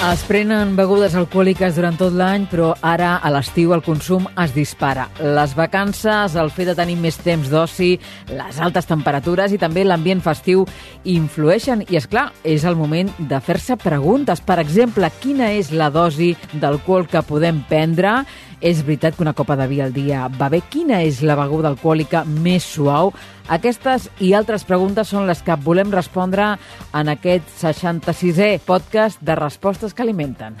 Es prenen begudes alcohòliques durant tot l'any, però ara a l'estiu el consum es dispara. Les vacances, el fet de tenir més temps d'oci, les altes temperatures i també l'ambient festiu influeixen. I, és clar, és el moment de fer-se preguntes. Per exemple, quina és la dosi d'alcohol que podem prendre? És veritat que una copa de vi al dia va bé? Quina és la beguda alcohòlica més suau? Aquestes i altres preguntes són les que volem respondre en aquest 66è podcast de Respostes que alimenten.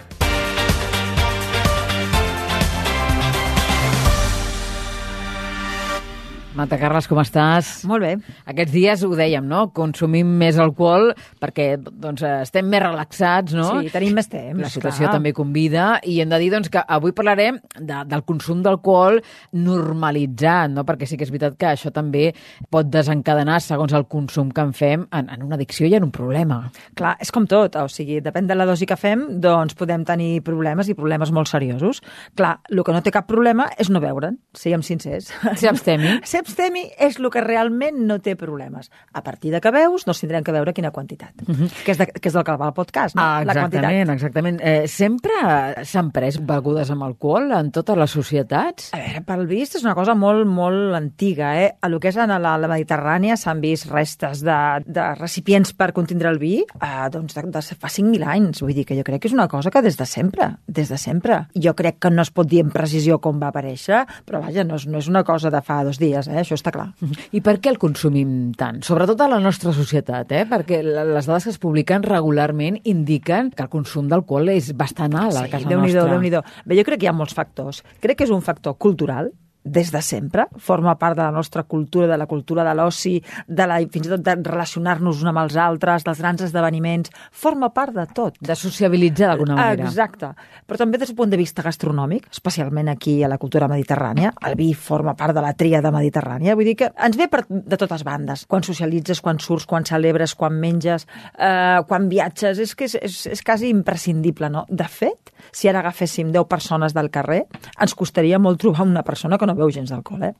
Mata Carles, com estàs? Molt bé. Aquests dies ho dèiem, no? Consumim més alcohol perquè doncs, estem més relaxats, no? Sí, tenim més temps. La situació clar. també convida i hem de dir doncs, que avui parlarem de, del consum d'alcohol normalitzat, no? Perquè sí que és veritat que això també pot desencadenar, segons el consum que en fem, en, en una addicció i en un problema. Clar, és com tot, o sigui, depèn de la dosi que fem, doncs podem tenir problemes i problemes molt seriosos. Clar, el que no té cap problema és no beure'n, siguem sincers. Ser abstemi. Ser abstemi és el que realment no té problemes. A partir de que veus, no tindrem que veure quina quantitat. Uh -huh. que, és de, que és del que va el podcast, no? Ah, la exactament, quantitat. exactament. Eh, sempre s'han pres begudes amb alcohol en totes les societats? A veure, pel vist és una cosa molt, molt antiga, eh? A lo que és a la, la Mediterrània s'han vist restes de, de recipients per contindre el vi, eh, doncs de, de fa 5.000 anys. Vull dir que jo crec que és una cosa que des de sempre, des de sempre. Jo crec que no es pot dir amb precisió com va aparèixer, però vaja, no és, no és una cosa de fa dos dies, eh? això està clar. I per què el consumim tant? Sobretot a la nostra societat, eh? perquè les dades que es publiquen regularment indiquen que el consum d'alcohol és bastant alt a casa Déu-n'hi-do, nostra. déu nhi déu Bé, jo crec que hi ha molts factors. Crec que és un factor cultural, des de sempre, forma part de la nostra cultura, de la cultura de l'oci, de la, fins i tot de relacionar-nos uns amb els altres, dels grans esdeveniments, forma part de tot. De sociabilitzar d'alguna manera. Exacte. Però també des del punt de vista gastronòmic, especialment aquí a la cultura mediterrània, el vi forma part de la tríada mediterrània, vull dir que ens ve per, de totes bandes. Quan socialitzes, quan surts, quan celebres, quan menges, eh, quan viatges, és que és, és, és quasi imprescindible, no? De fet, si ara agaféssim 10 persones del carrer, ens costaria molt trobar una persona que no veu gens d'alcohol, eh?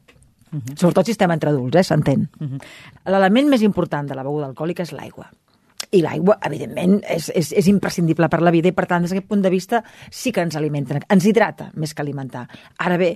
Uh -huh. Sobretot si estem entre adults, eh? S'entén. Uh -huh. L'element més important de la beguda alcohòlica és l'aigua i l'aigua, evidentment, és, és, és imprescindible per la vida i, per tant, des d'aquest punt de vista, sí que ens alimenten, ens hidrata més que alimentar. Ara bé,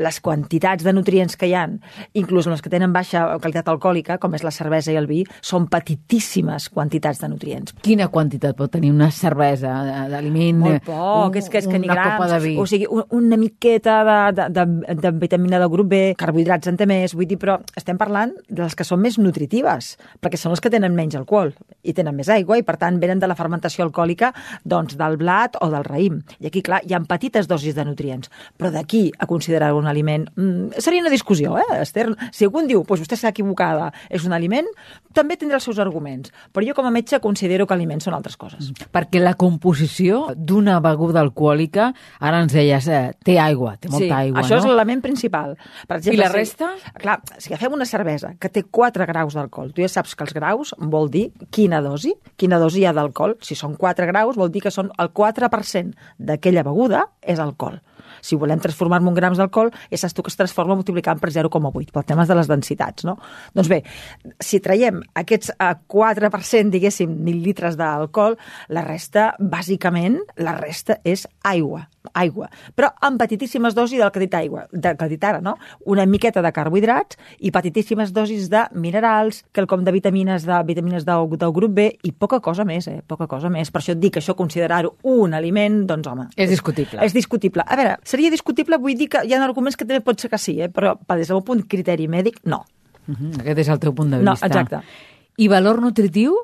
les quantitats de nutrients que hi han, inclús les que tenen baixa qualitat alcohòlica, com és la cervesa i el vi, són petitíssimes quantitats de nutrients. Quina quantitat pot tenir una cervesa d'aliment? Molt poc, és que, és que ni grams, o sigui, un- una miqueta de, de, de, de vitamina del grup B, carbohidrats en té més, vull dir, però estem parlant de les que són més nutritives, perquè són les que tenen menys alcohol i tenen més aigua i, per tant, venen de la fermentació alcohòlica doncs, del blat o del raïm. I aquí, clar, hi ha petites dosis de nutrients, però d'aquí a considerar un aliment... Mm, seria una discussió, eh, Esther? Si algú diu, doncs vostè s'ha equivocada, és un aliment, també tindrà els seus arguments. Però jo, com a metge, considero que aliments són altres coses. Perquè la composició d'una beguda alcohòlica, ara ens deies, eh, té aigua, té molta sí, aigua, això és no? l'element principal. Per exemple, I la si- resta? Clar, si agafem una cervesa que té 4 graus d'alcohol, tu ja saps que els graus vol dir quina dosi, quina dosi hi ha d'alcohol. Si són 4 graus, vol dir que són el 4% d'aquella beguda és alcohol. Si volem transformar-lo en grams d'alcohol, saps tu que es transforma multiplicant per 0,8, pel tema de les densitats, no? Doncs bé, si traiem aquests eh, 4%, diguéssim, mil·litres d'alcohol, la resta, bàsicament, la resta és aigua aigua, però amb petitíssimes dosis del que dit aigua, del que dit ara, no? Una miqueta de carbohidrats i petitíssimes dosis de minerals, quelcom de vitamines de vitamines del, del grup B i poca cosa més, eh? Poca cosa més. Per això et dic que això considerar-ho un aliment, doncs home... És discutible. És discutible. A veure, seria discutible, vull dir que hi ha arguments que també pot ser que sí, eh? però des del meu punt criteri mèdic, no. Uh -huh. Aquest és el teu punt de No, vista. exacte. I valor nutritiu,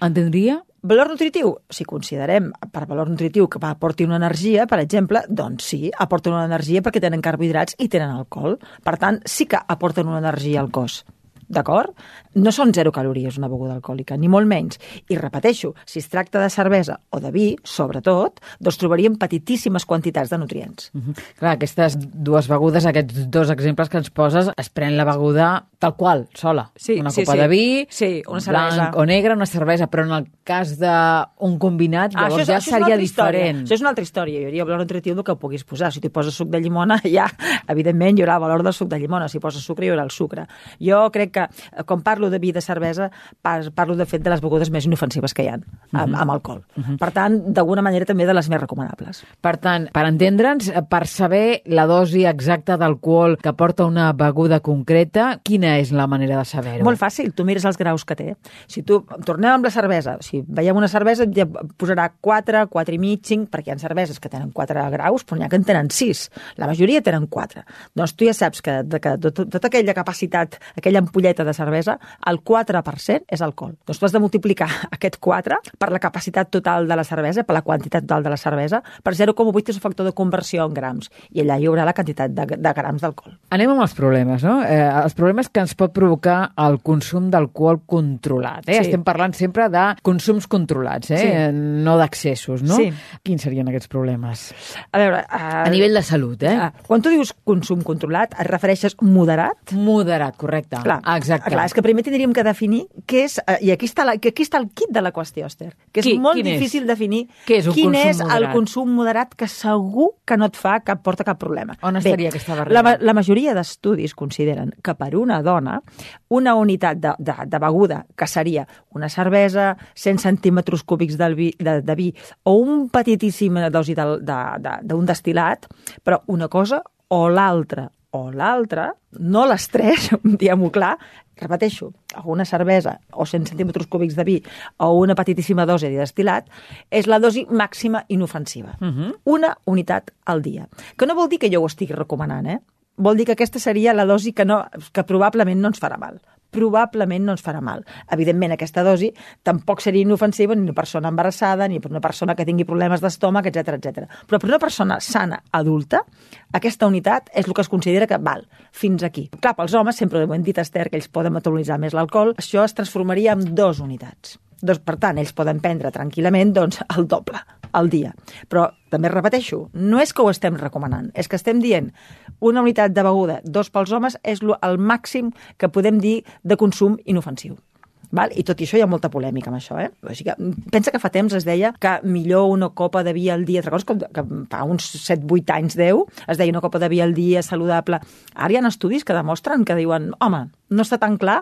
entendria? Valor nutritiu? Si considerem per valor nutritiu que aporti una energia, per exemple, doncs sí, aporten una energia perquè tenen carbohidrats i tenen alcohol. Per tant, sí que aporten una energia al cos. D'acord? No són zero calories una beguda alcohòlica, ni molt menys. I repeteixo, si es tracta de cervesa o de vi, sobretot, doncs trobaríem petitíssimes quantitats de nutrients. Mm -hmm. Clar, aquestes dues begudes, aquests dos exemples que ens poses, es pren la beguda tal qual, sola. Sí, una sí, copa sí. de vi, Sí, una cervesa. blanc o negre, una cervesa, però en el cas d'un combinat, Ah, llavors això, és- ja això seria altra història. diferent. Això és una altra història. Hi hauria valor nutritiu del que puguis posar. Si t'hi poses suc de llimona, ja, evidentment, hi haurà valor del suc de llimona. Si poses sucre, hi haurà el sucre. Jo crec que, eh, quan parlo de vi de cervesa, parlo, de fet, de les begudes més inofensives que hi ha amb, amb alcohol. Per tant, d'alguna manera, també de les més recomanables. Per tant, per entendre'ns, eh, per saber la dosi exacta d'alcohol que porta una beguda concreta, quina és la manera de saber-ho? Molt fàcil, tu mires els graus que té. Si tu, tornem amb la cervesa, si veiem una cervesa ja posarà 4, 4 i mig, 5, perquè hi ha cerveses que tenen 4 graus, però n'hi ha que en tenen 6. La majoria tenen 4. Doncs tu ja saps que, de, que tot, tota aquella capacitat, aquella ampolleta de cervesa, el 4% és alcohol. Doncs tu has de multiplicar aquest 4 per la capacitat total de la cervesa, per la quantitat total de la cervesa, per 0,8 és el factor de conversió en grams, i allà hi haurà la quantitat de, de grams d'alcohol. Anem amb els problemes, no? Eh, els problemes que ens pot provocar el consum d'alcohol controlat. Eh? Sí. Estem parlant sempre de consums controlats, eh? Sí. Eh, no d'accessos, no? Sí. Quins serien aquests problemes? A veure... Uh, A nivell de salut, eh? Ah, quan tu dius consum controlat, et refereixes moderat? Moderat, correcte. Clar, Exacte. clar, és que primer tindríem que definir què és, eh, i aquí està, la, que aquí està el kit de la qüestió, Esther, que és Qui- molt quin és? difícil definir Què és quin és el moderat? consum moderat que segur que no et fa cap, porta cap problema. On estaria aquesta barrera? La, la majoria d'estudis consideren que per una dona una unitat de, de, de beguda, que seria una cervesa, 100 centímetres cúbics del vi, de, de vi o un petitíssim dosi del- de- de- d'un de, destil·lat, però una cosa o l'altra o l'altra, no les tres, diguem-ho clar, repeteixo, una cervesa o 100 centímetres cúbics de vi o una petitíssima dosi de destil·lat és la dosi màxima inofensiva. Uh -huh. Una unitat al dia. Que no vol dir que jo ho estigui recomanant, eh? Vol dir que aquesta seria la dosi que, no, que probablement no ens farà mal probablement no ens farà mal. Evidentment, aquesta dosi tampoc seria inofensiva ni una persona embarassada, ni per una persona que tingui problemes d'estómac, etc etc. Però per una persona sana, adulta, aquesta unitat és el que es considera que val, fins aquí. Clar, pels homes, sempre ho hem dit, Esther, que ells poden metabolitzar més l'alcohol, això es transformaria en dos unitats. Doncs, per tant, ells poden prendre tranquil·lament doncs, el doble al dia. Però, també repeteixo, no és que ho estem recomanant, és que estem dient una unitat de beguda, dos pels homes, és el màxim que podem dir de consum inofensiu. Val? I tot i això hi ha molta polèmica amb això. Eh? O sigui que, pensa que fa temps es deia que millor una copa de vi al dia, recordes com, que fa uns 7-8 anys, 10, es deia una copa de vi al dia saludable. Ara hi ha estudis que demostren que diuen, home, no està tan clar,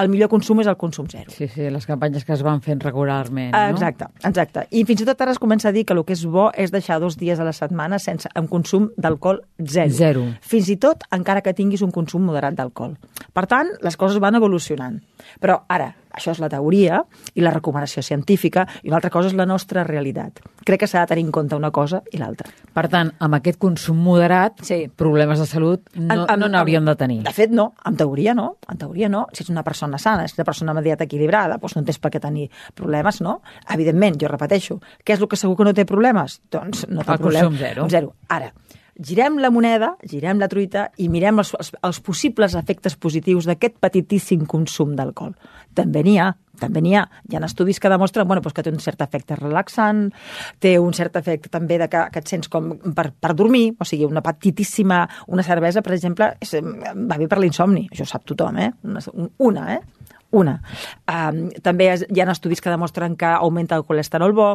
el millor consum és el consum zero. Sí, sí, les campanyes que es van fent regularment, no? Exacte, exacte. I fins i tot ara es comença a dir que el que és bo és deixar dos dies a la setmana sense, amb consum d'alcohol zero. Zero. Fins i tot encara que tinguis un consum moderat d'alcohol. Per tant, les coses van evolucionant. Però ara, això és la teoria i la recomanació científica i una altra cosa és la nostra realitat. Crec que s'ha de tenir en compte una cosa i l'altra. Per tant, amb aquest consum moderat, Sí. problemes de salut no en- no n'hauríem de tenir. De fet, no. En teoria, no. En teoria, no. Si ets una persona sana, si ets una persona amb dieta equilibrada, doncs no tens per què tenir problemes, no? Evidentment, jo repeteixo, què és el que segur que no té problemes? Doncs no té El problema. consum zero. Zero. Ara, girem la moneda, girem la truita i mirem els, els, els possibles efectes positius d'aquest petitíssim consum d'alcohol. També n'hi ha, també n'hi ha. Hi ha estudis que demostren bueno, doncs que té un cert efecte relaxant, té un cert efecte també de que, que et sents com per, per dormir, o sigui, una petitíssima, una cervesa, per exemple, és, va bé per l'insomni, això ho sap tothom, eh? Una, una eh? Una. Um, també hi ha estudis que demostren que augmenta el colesterol bo,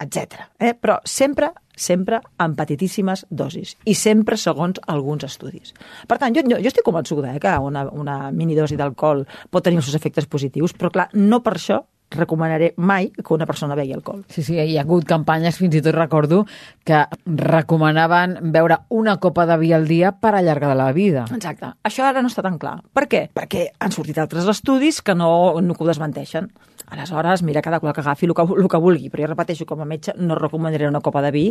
etc. Eh? Però sempre, sempre en petitíssimes dosis i sempre segons alguns estudis. Per tant, jo, jo, estic convençuda eh, que una, una minidosi d'alcohol pot tenir els seus efectes positius, però clar, no per això recomanaré mai que una persona begui alcohol. Sí, sí, hi ha hagut campanyes, fins i tot recordo, que recomanaven beure una copa de vi al dia per allargar la vida. Exacte. Això ara no està tan clar. Per què? Perquè han sortit altres estudis que no, no que ho desmenteixen. Aleshores, mira cada qual que agafi el que, el que vulgui, però jo repeteixo, com a metge no recomanaré una copa de vi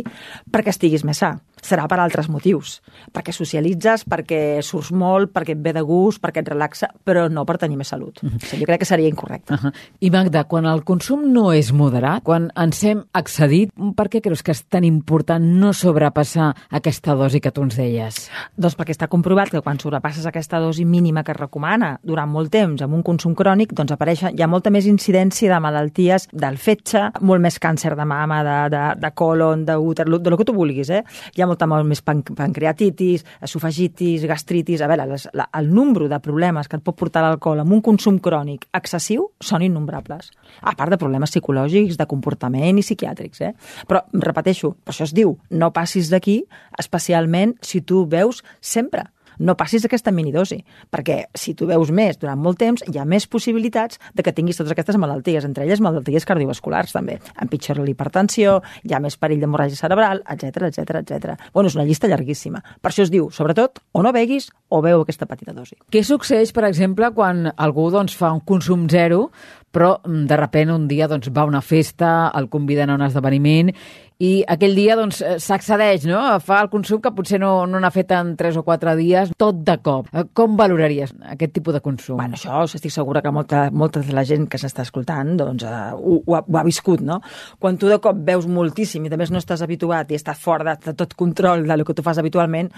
perquè estiguis més sa. Serà per altres motius. Perquè socialitzes, perquè surts molt, perquè et ve de gust, perquè et relaxa, però no per tenir més salut. O sigui, jo crec que seria incorrecte. Uh -huh. I Magda, quan el consum no és moderat, quan ens hem excedit, per què creus que és tan important no sobrepassar aquesta dosi que tu ens deies? Doncs perquè està comprovat que quan sobrepasses aquesta dosi mínima que es recomana durant molt temps amb un consum crònic, doncs apareix, hi ha molta més incidència de malalties del fetge, molt més càncer de mama, de, de, de colon, d'úter, de lo que tu vulguis, eh? Hi ha molta molt més pan pancreatitis, esofagitis, gastritis... A veure, les, la, el nombre de problemes que et pot portar l'alcohol amb un consum crònic excessiu són innombrables. A part de problemes psicològics, de comportament i psiquiàtrics, eh? Però, repeteixo, això es diu, no passis d'aquí, especialment si tu veus sempre no passis aquesta minidosi, perquè si tu veus més durant molt temps, hi ha més possibilitats de que tinguis totes aquestes malalties, entre elles malalties cardiovasculars també. Empitjora la hipertensió, hi ha més perill d'hemorràgia cerebral, etc etc etc. Bueno, és una llista llarguíssima. Per això es diu, sobretot, o no beguis o veu aquesta petita dosi. Què succeeix, per exemple, quan algú doncs, fa un consum zero, però mm, de repent un dia doncs, va a una festa, el conviden a un esdeveniment i aquell dia doncs, eh, s'accedeix no? fa el consum que potser no no fet en 3 o 4 dies, tot de cop. Eh, com valoraries aquest tipus de consum? Bueno, això estic segura que molta, molta de la gent que s'està escoltant doncs, uh, ho, ho, ha, ho ha viscut, no? Quan tu de cop veus moltíssim i a més no estàs habituat i estàs fora de, de tot control del que tu fas habitualment,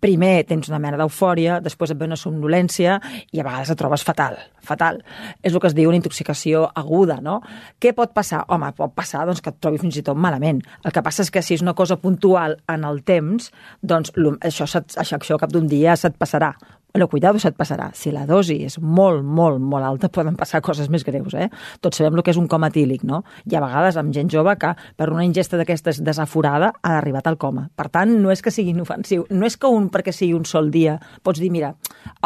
primer tens una mena d'eufòria, després et ve una somnolència i a vegades et trobes fatal, fatal. És el que es diu una intoxicació aguda, no? Què pot passar? Home, pot passar doncs, que et trobis fins i tot malament. Que passa és que si és una cosa puntual en el temps, doncs això, això, això cap d'un dia se't passarà. Bueno, cuidado, se't passarà. Si la dosi és molt, molt, molt alta, poden passar coses més greus, eh? Tots sabem el que és un coma etílic, no? I a vegades amb gent jove que per una ingesta d'aquestes desaforada ha arribat al coma. Per tant, no és que sigui inofensiu. No és que un, perquè sigui un sol dia, pots dir, mira,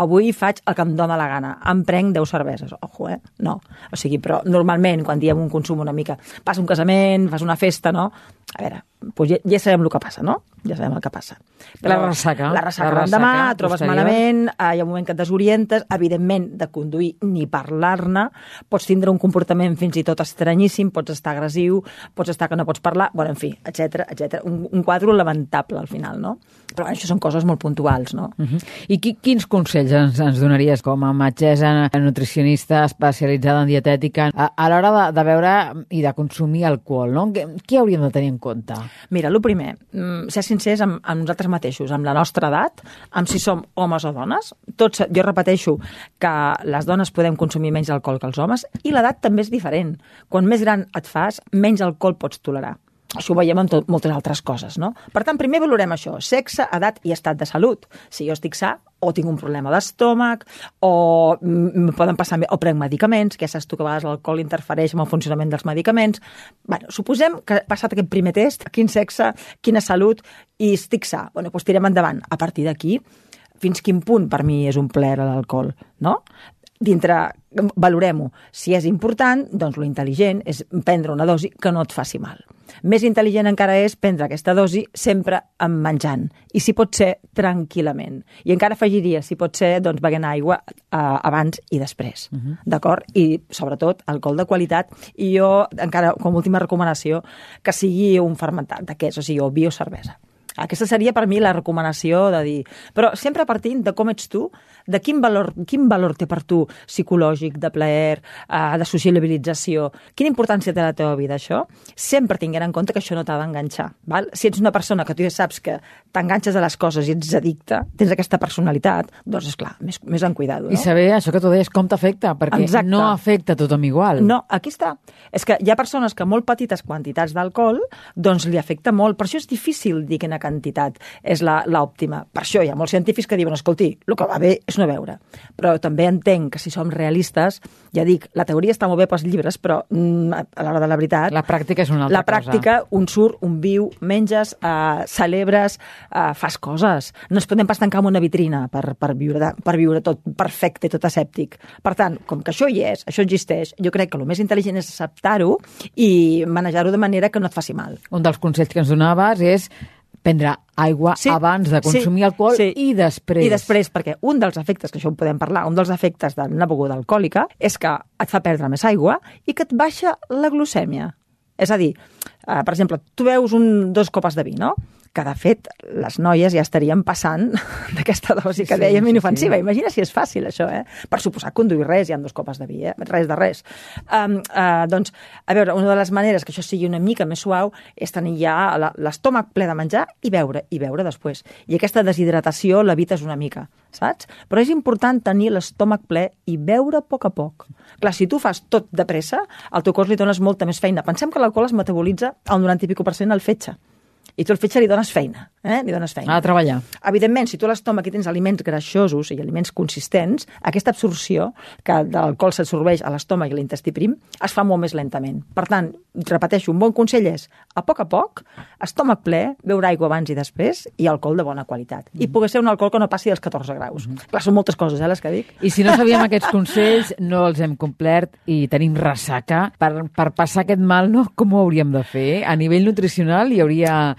avui faig el que em dóna la gana, em prenc 10 cerveses. Ojo, eh? No. O sigui, però normalment, quan diem un consum una mica, fas un casament, fas una festa, no? A veure, doncs ja, ja sabem el que passa, no? Ja sabem el que passa. Però la ressaca. La ressaca la l'endemà, trobes posterior. malament, eh, hi ha un moment que et desorientes, evidentment, de conduir ni parlar-ne, pots tindre un comportament fins i tot estranyíssim, pots estar agressiu, pots estar que no pots parlar, bueno, en fi, etc etc. Un, un quadre lamentable al final, no? Però això són coses molt puntuals, no? Uh -huh. I qui, quins consells ens, ens donaries com a metgessa, nutricionista especialitzada en dietètica, a, a l'hora de, de veure i de consumir alcohol, no? Què hauríem de tenir en compte? Mira, el primer, mm, ser sincers amb, amb nosaltres mateixos, amb la nostra edat, amb si som homes o dones. Tots, jo repeteixo que les dones podem consumir menys alcohol que els homes i l'edat també és diferent. Quan més gran et fas, menys alcohol pots tolerar. Això ho veiem en tot, moltes altres coses, no? Per tant, primer valorem això, sexe, edat i estat de salut. Si jo estic sa, o tinc un problema d'estómac, o em poden passar, o prenc medicaments, que ja saps tu que a vegades l'alcohol interfereix amb el funcionament dels medicaments. bueno, suposem que passat aquest primer test, quin sexe, quina salut, i estic sa. Bueno, doncs tirem endavant. A partir d'aquí, fins quin punt per mi és un plaer l'alcohol, no? Dintre, valorem-ho. Si és important, doncs lo intel·ligent és prendre una dosi que no et faci mal. Més intel·ligent encara és prendre aquesta dosi sempre en menjant, i si pot ser, tranquil·lament. I encara afegiria, si pot ser, doncs beguent aigua eh, abans i després, uh -huh. d'acord? I, sobretot, alcohol de qualitat, i jo, encara, com última recomanació, que sigui un fermentat és, o sigui, o biocervesa. Aquesta seria per mi la recomanació de dir... Però sempre partint de com ets tu, de quin valor, quin valor té per tu psicològic, de plaer, eh, de sociabilització, quina importància té la teva vida això, sempre tinguent en compte que això no t'ha d'enganxar. Si ets una persona que tu ja saps que t'enganxes a les coses i ets addicte, tens aquesta personalitat, doncs, és clar, més, més en cuidado. No? I saber això que tu deies, com t'afecta, perquè Exacte. no afecta a tothom igual. No, aquí està. És que hi ha persones que molt petites quantitats d'alcohol doncs li afecta molt. Per això és difícil dir quina quantitat és l'òptima. Per això hi ha molts científics que diuen, escolti, el que va bé és no veure. Però també entenc que si som realistes, ja dic, la teoria està molt bé pels llibres, però mm, a l'hora de la veritat... La pràctica és una altra la pràctica, cosa. un surt, un viu, menges, eh, celebres, eh, fas coses. No es podem pas tancar en una vitrina per, per, viure, per viure tot perfecte, tot asèptic. Per tant, com que això hi és, això existeix, jo crec que el més intel·ligent és acceptar-ho i manejar-ho de manera que no et faci mal. Un dels consells que ens donaves és prendre aigua sí, abans de consumir sí, alcohol sí. i després. I després, perquè un dels efectes, que això en podem parlar, un dels efectes d'una beguda alcohòlica és que et fa perdre més aigua i que et baixa la glucèmia. És a dir, eh, per exemple, tu veus un, dos copes de vi, no? Que de fet les noies ja estarien passant d'aquesta dosi que Sí, dèiem sí, inofensiva. sí. Imagina si és fàcil, això, eh? Per suposar, conduir res, hi ha dos copes de vi, eh? Res de res. Um, uh, doncs, a veure, una de les maneres que això sigui una mica més suau és tenir ja l'estómac ple de menjar i beure, i beure després. I aquesta deshidratació l'evites una mica, saps? Però és important tenir l'estómac ple i beure a poc a poc. Clar, si tu fas tot de pressa, al teu cos li dones molta més feina. Pensem que l'alcohol es metabolitza al 90 i pico per cent al fetge. I tu al fetge li dones feina, eh? Li dones feina. Ha de treballar. Evidentment, si tu a l'estómac tens aliments greixosos i aliments consistents, aquesta absorció que de l'alcohol s'absorbeix a l'estómac i l'intestí prim es fa molt més lentament. Per tant, repeteixo, un bon consell és, a poc a poc, estómac ple, beure aigua abans i després i alcohol de bona qualitat. I poder ser un alcohol que no passi dels 14 graus. Clar, són moltes coses, eh, les que dic. I si no sabíem aquests consells, no els hem complert i tenim ressaca. Per, per passar aquest mal, no? com ho hauríem de fer? A nivell nutricional hi hauria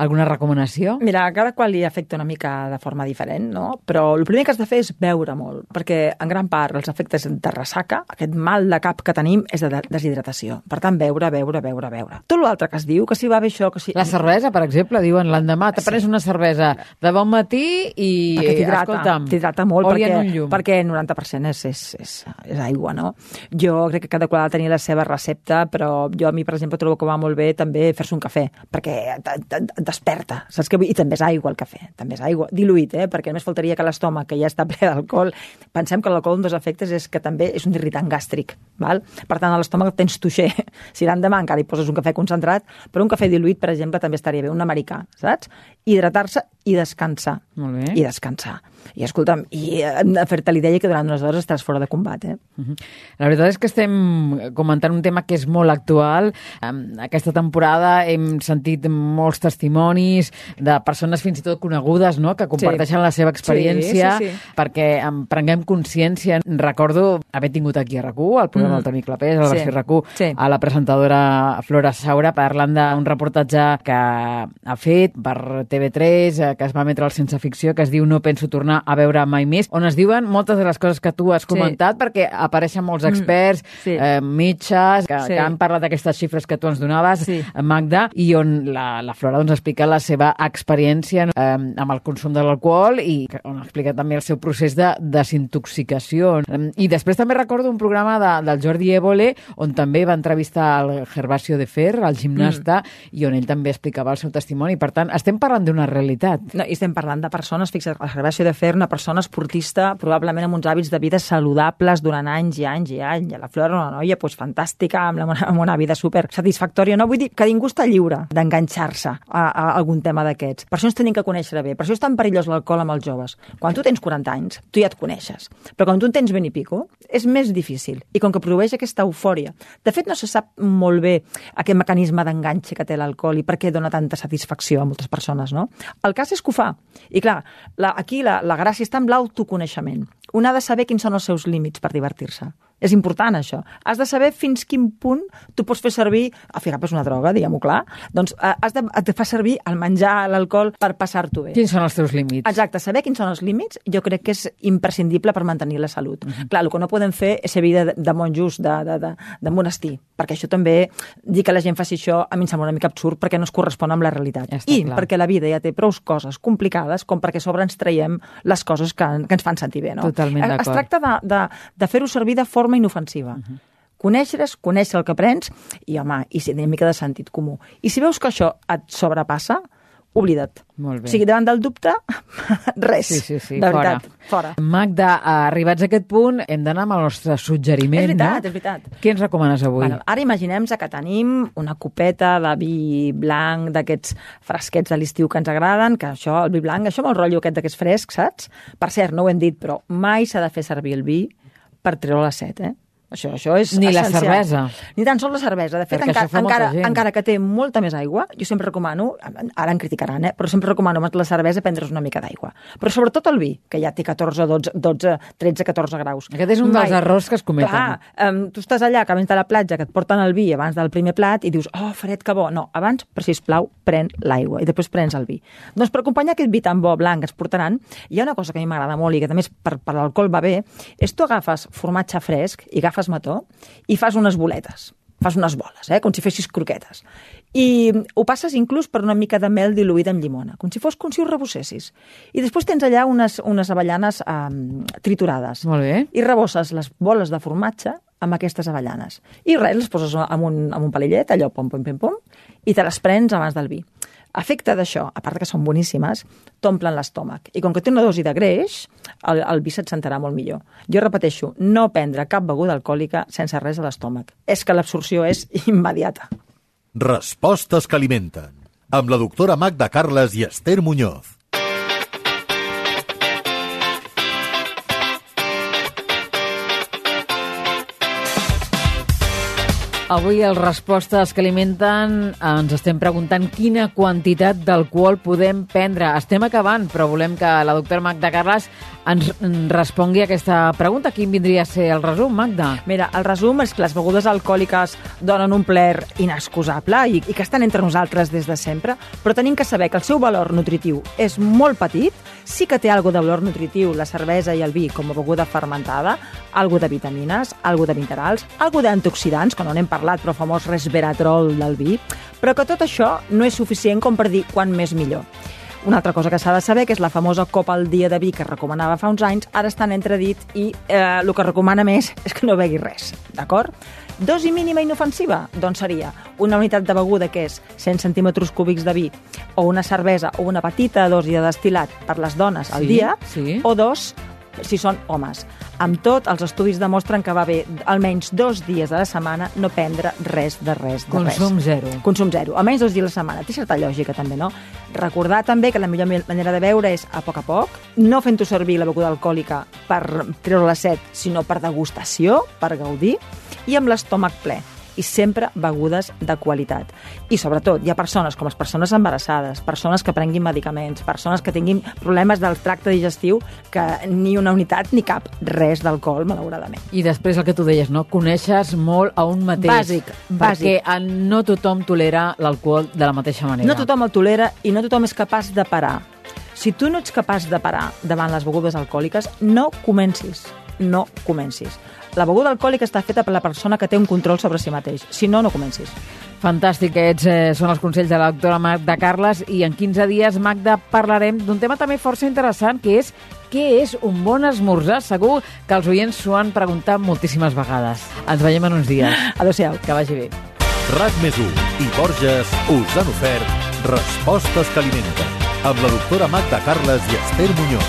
alguna recomanació? Mira, a cada qual li afecta una mica de forma diferent, no? Però el primer que has de fer és beure molt, perquè en gran part els efectes de ressaca, aquest mal de cap que tenim, és de de- deshidratació. Per tant, beure, beure, beure, beure. Tot l'altre que es diu, que si va bé això, que si... La cervesa, per exemple, diuen l'endemà, te prenes una cervesa de bon matí i, perquè t'hidrata, molt perquè, perquè el 90% és, és, és, és aigua, no? Jo crec que cada qual ha de tenir la seva recepta, però jo a mi, per exemple, trobo que va molt bé també fer-se un cafè, perquè et desperta, saps què vull? I també és aigua el cafè, també és aigua, diluït, eh? perquè només faltaria que l'estómac, que ja està ple d'alcohol, pensem que l'alcohol un dels efectes és que també és un irritant gàstric, val? per tant a l'estómac tens tuixer, si l'endemà encara hi poses un cafè concentrat, però un cafè diluït, per exemple, també estaria bé, un americà, saps? Hidratar-se i descansar. Molt bé. I descansar. I escolta'm, i eh, fer-te l'idea que durant unes hores estàs fora de combat, eh? Mhm. La veritat és que estem comentant un tema que és molt actual. Aquesta temporada hem sentit molts testimonis de persones fins i tot conegudes no? que comparteixen la seva experiència Sí, sí, sí. perquè en prenguem consciència. Recordo haver tingut aquí a RAC1, al programa Mm. del Toni Clapés, a la Sí, RAC1, sí. a la presentadora Flora Saura parlant d'un reportatge que ha fet per TV3, eh, que es va emetre al Sense Ficció, que es diu No penso tornar a veure mai més, on es diuen moltes de les coses que tu has Sí. comentat, perquè apareixen molts experts, sí. eh, metges, que, Sí. que han parlat d'aquestes xifres que tu ens donaves, Sí. Magda, i on la, la Flora doncs, explica la seva experiència eh, amb el consum de l'alcohol i on explica també el seu procés de desintoxicació. Eh, I després també recordo un programa de, del Jordi Évole on també va entrevistar el Gervasio de Fer, el gimnasta, Mm. i on ell també explicava el seu testimoni. Per tant, estem parlant d'una realitat. No, i estem parlant de persones, fixa't, el Gervasio de Fer, una persona esportista, probablement amb uns hàbits de vida saludables durant anys i anys i anys. La Flora, una noia pues, fantàstica, amb, una, amb una vida super satisfactòria. No vull dir que ningú està lliure d'enganxar-se a, a algun tema d'aquests. Per això ens tenim que conèixer bé. Per això és tan perillós l'alcohol amb els joves. Quan tu tens 40 anys, tu ja et coneixes. Però quan tu en tens ben i pico, és més difícil. I com que produeix aquesta eufòria. De fet, no se sap molt bé aquest mecanisme d'enganxe que té l'alcohol i per què dona tanta satisfacció a moltes persones, no? El cas és que ho fa. I clar, la, aquí la, la gràcia està en l'autoconeixement. Un ha de saber quins són els seus límits per divertir-se. És important, això. Has de saber fins quin punt tu pots fer servir... El figap és una droga, diguem-ho clar. Doncs eh, has de, et fa servir el menjar, l'alcohol, per passar-t'ho bé. Quins són els teus límits? Exacte, saber quins són els límits jo crec que és imprescindible per mantenir la salut. Uh -huh. Clar, el que no podem fer és ser vida de, de monjos, de, de, de, de monestir, perquè això també, dir que la gent faci això, a mi em sembla una mica absurd perquè no es correspon amb la realitat. Ja està I clar. perquè la vida ja té prou coses complicades com perquè a sobre ens traiem les coses que, que ens fan sentir bé. No? Totalment Es- d'acord. Es tracta de, de, de fer-ho servir de forma inofensiva. Uh -huh. Conèixer-es, conèixer el que prens i, home, i si una mica de sentit comú. I si veus que això et sobrepassa, oblida't. Molt bé. O sigui, davant del dubte, res. Sí, sí, sí, de fora. veritat, fora. Magda, arribats a aquest punt, hem d'anar amb el nostre suggeriment, És veritat, no? és veritat. Què ens recomanes avui? Bueno, ara imaginem que tenim una copeta de vi blanc, d'aquests fresquets de l'estiu que ens agraden, que això, el vi blanc, això amb el rotllo aquest d'aquests frescs, saps? Per cert, no ho hem dit, però mai s'ha de fer servir el vi per treure la set, eh? Això, això és Ni la essencial. cervesa. Ni tan sols la cervesa. De fet, encara, encara, encara que té molta més aigua, jo sempre recomano, ara em criticaran, eh? però sempre recomano la cervesa prendre's una mica d'aigua. Però sobretot el vi, que ja té 14, 12, 12 13, 14 graus. Aquest és un dels errors que es cometen. Clar, um, tu estàs allà, que de la platja, que et porten el vi abans del primer plat i dius, oh, fred, que bo. No, abans, per sisplau, pren l'aigua i després prens el vi. Doncs per acompanyar aquest vi tan bo, blanc, que ens portaran, hi ha una cosa que a mi m'agrada molt i que també per, per l'alcohol va bé, és tu agafes formatge fresc i agafes mató i fas unes boletes fas unes boles, eh? com si fessis croquetes. I ho passes inclús per una mica de mel diluïda amb llimona, com si fos com si ho rebossessis. I després tens allà unes, unes avellanes eh, triturades. Molt bé. I rebosses les boles de formatge amb aquestes avellanes. I res, les poses amb un, amb un palillet, allò, pom, pom, pom, pom, i te les prens abans del vi. Efecte d'això, a part que són boníssimes, t'omplen l'estómac. I com que té una dosi de greix, el, el vi se't sentarà molt millor. Jo repeteixo, no prendre cap beguda alcohòlica sense res a l'estómac. És que l'absorció és immediata. Respostes que alimenten. Amb la doctora Magda Carles i Esther Muñoz. Avui, el Respostes que alimenten, ens estem preguntant quina quantitat d'alcohol podem prendre. Estem acabant, però volem que la doctora Magda Carles ens respongui a aquesta pregunta. Quin vindria a ser el resum, Magda? Mira, el resum és que les begudes alcohòliques donen un plaer inexcusable i, i que estan entre nosaltres des de sempre, però tenim que saber que el seu valor nutritiu és molt petit, sí que té algo de valor nutritiu la cervesa i el vi com a beguda fermentada, algo de vitamines, algo de minerals, algo d'antioxidants, que no n'hem parlat, però famós resveratrol del vi, però que tot això no és suficient com per dir quan més millor. Una altra cosa que s'ha de saber, que és la famosa copa al dia de vi que recomanava fa uns anys, ara està en entredit i eh, el que recomana més és que no begui res, d'acord? Dosi mínima inofensiva? Doncs seria una unitat de beguda que és 100 centímetres cúbics de vi o una cervesa o una petita dosi de destil·lat per les dones al Sí, dia sí. o dos si són homes. Amb tot, els estudis demostren que va bé almenys dos dies a la setmana no prendre res de res de Consum res. zero. Consum zero. Almenys dos dies a la setmana. Té certa lògica, també, no? Recordar també que la millor manera de beure és a poc a poc, no fent-ho servir la beguda alcohòlica per treure la set, sinó per degustació, per gaudir, i amb l'estómac ple i sempre begudes de qualitat. I sobretot, hi ha persones com les persones embarassades, persones que prenguin medicaments, persones que tinguin problemes del tracte digestiu, que ni una unitat ni cap res d'alcohol, malauradament. I després el que tu deies, no? Coneixes molt a un mateix. Bàsic, Perquè bàsic. eh, no tothom tolera l'alcohol de la mateixa manera. No tothom el tolera i no tothom és capaç de parar. Si tu no ets capaç de parar davant les begudes alcohòliques, no comencis. No comencis. La beguda alcohòlica està feta per la persona que té un control sobre si mateix. Si no, no comencis. Fantàstic, aquests eh, són els consells de la doctora Magda Carles i en 15 dies, Magda, parlarem d'un tema també força interessant, que és què és un bon esmorzar? Segur que els oients s'ho han preguntat moltíssimes vegades. Ens veiem en uns dies. Adéu-siau. Que vagi bé. RAC més i Borges us han ofert Respostes que alimenten amb la doctora Magda Carles i Esther Muñoz.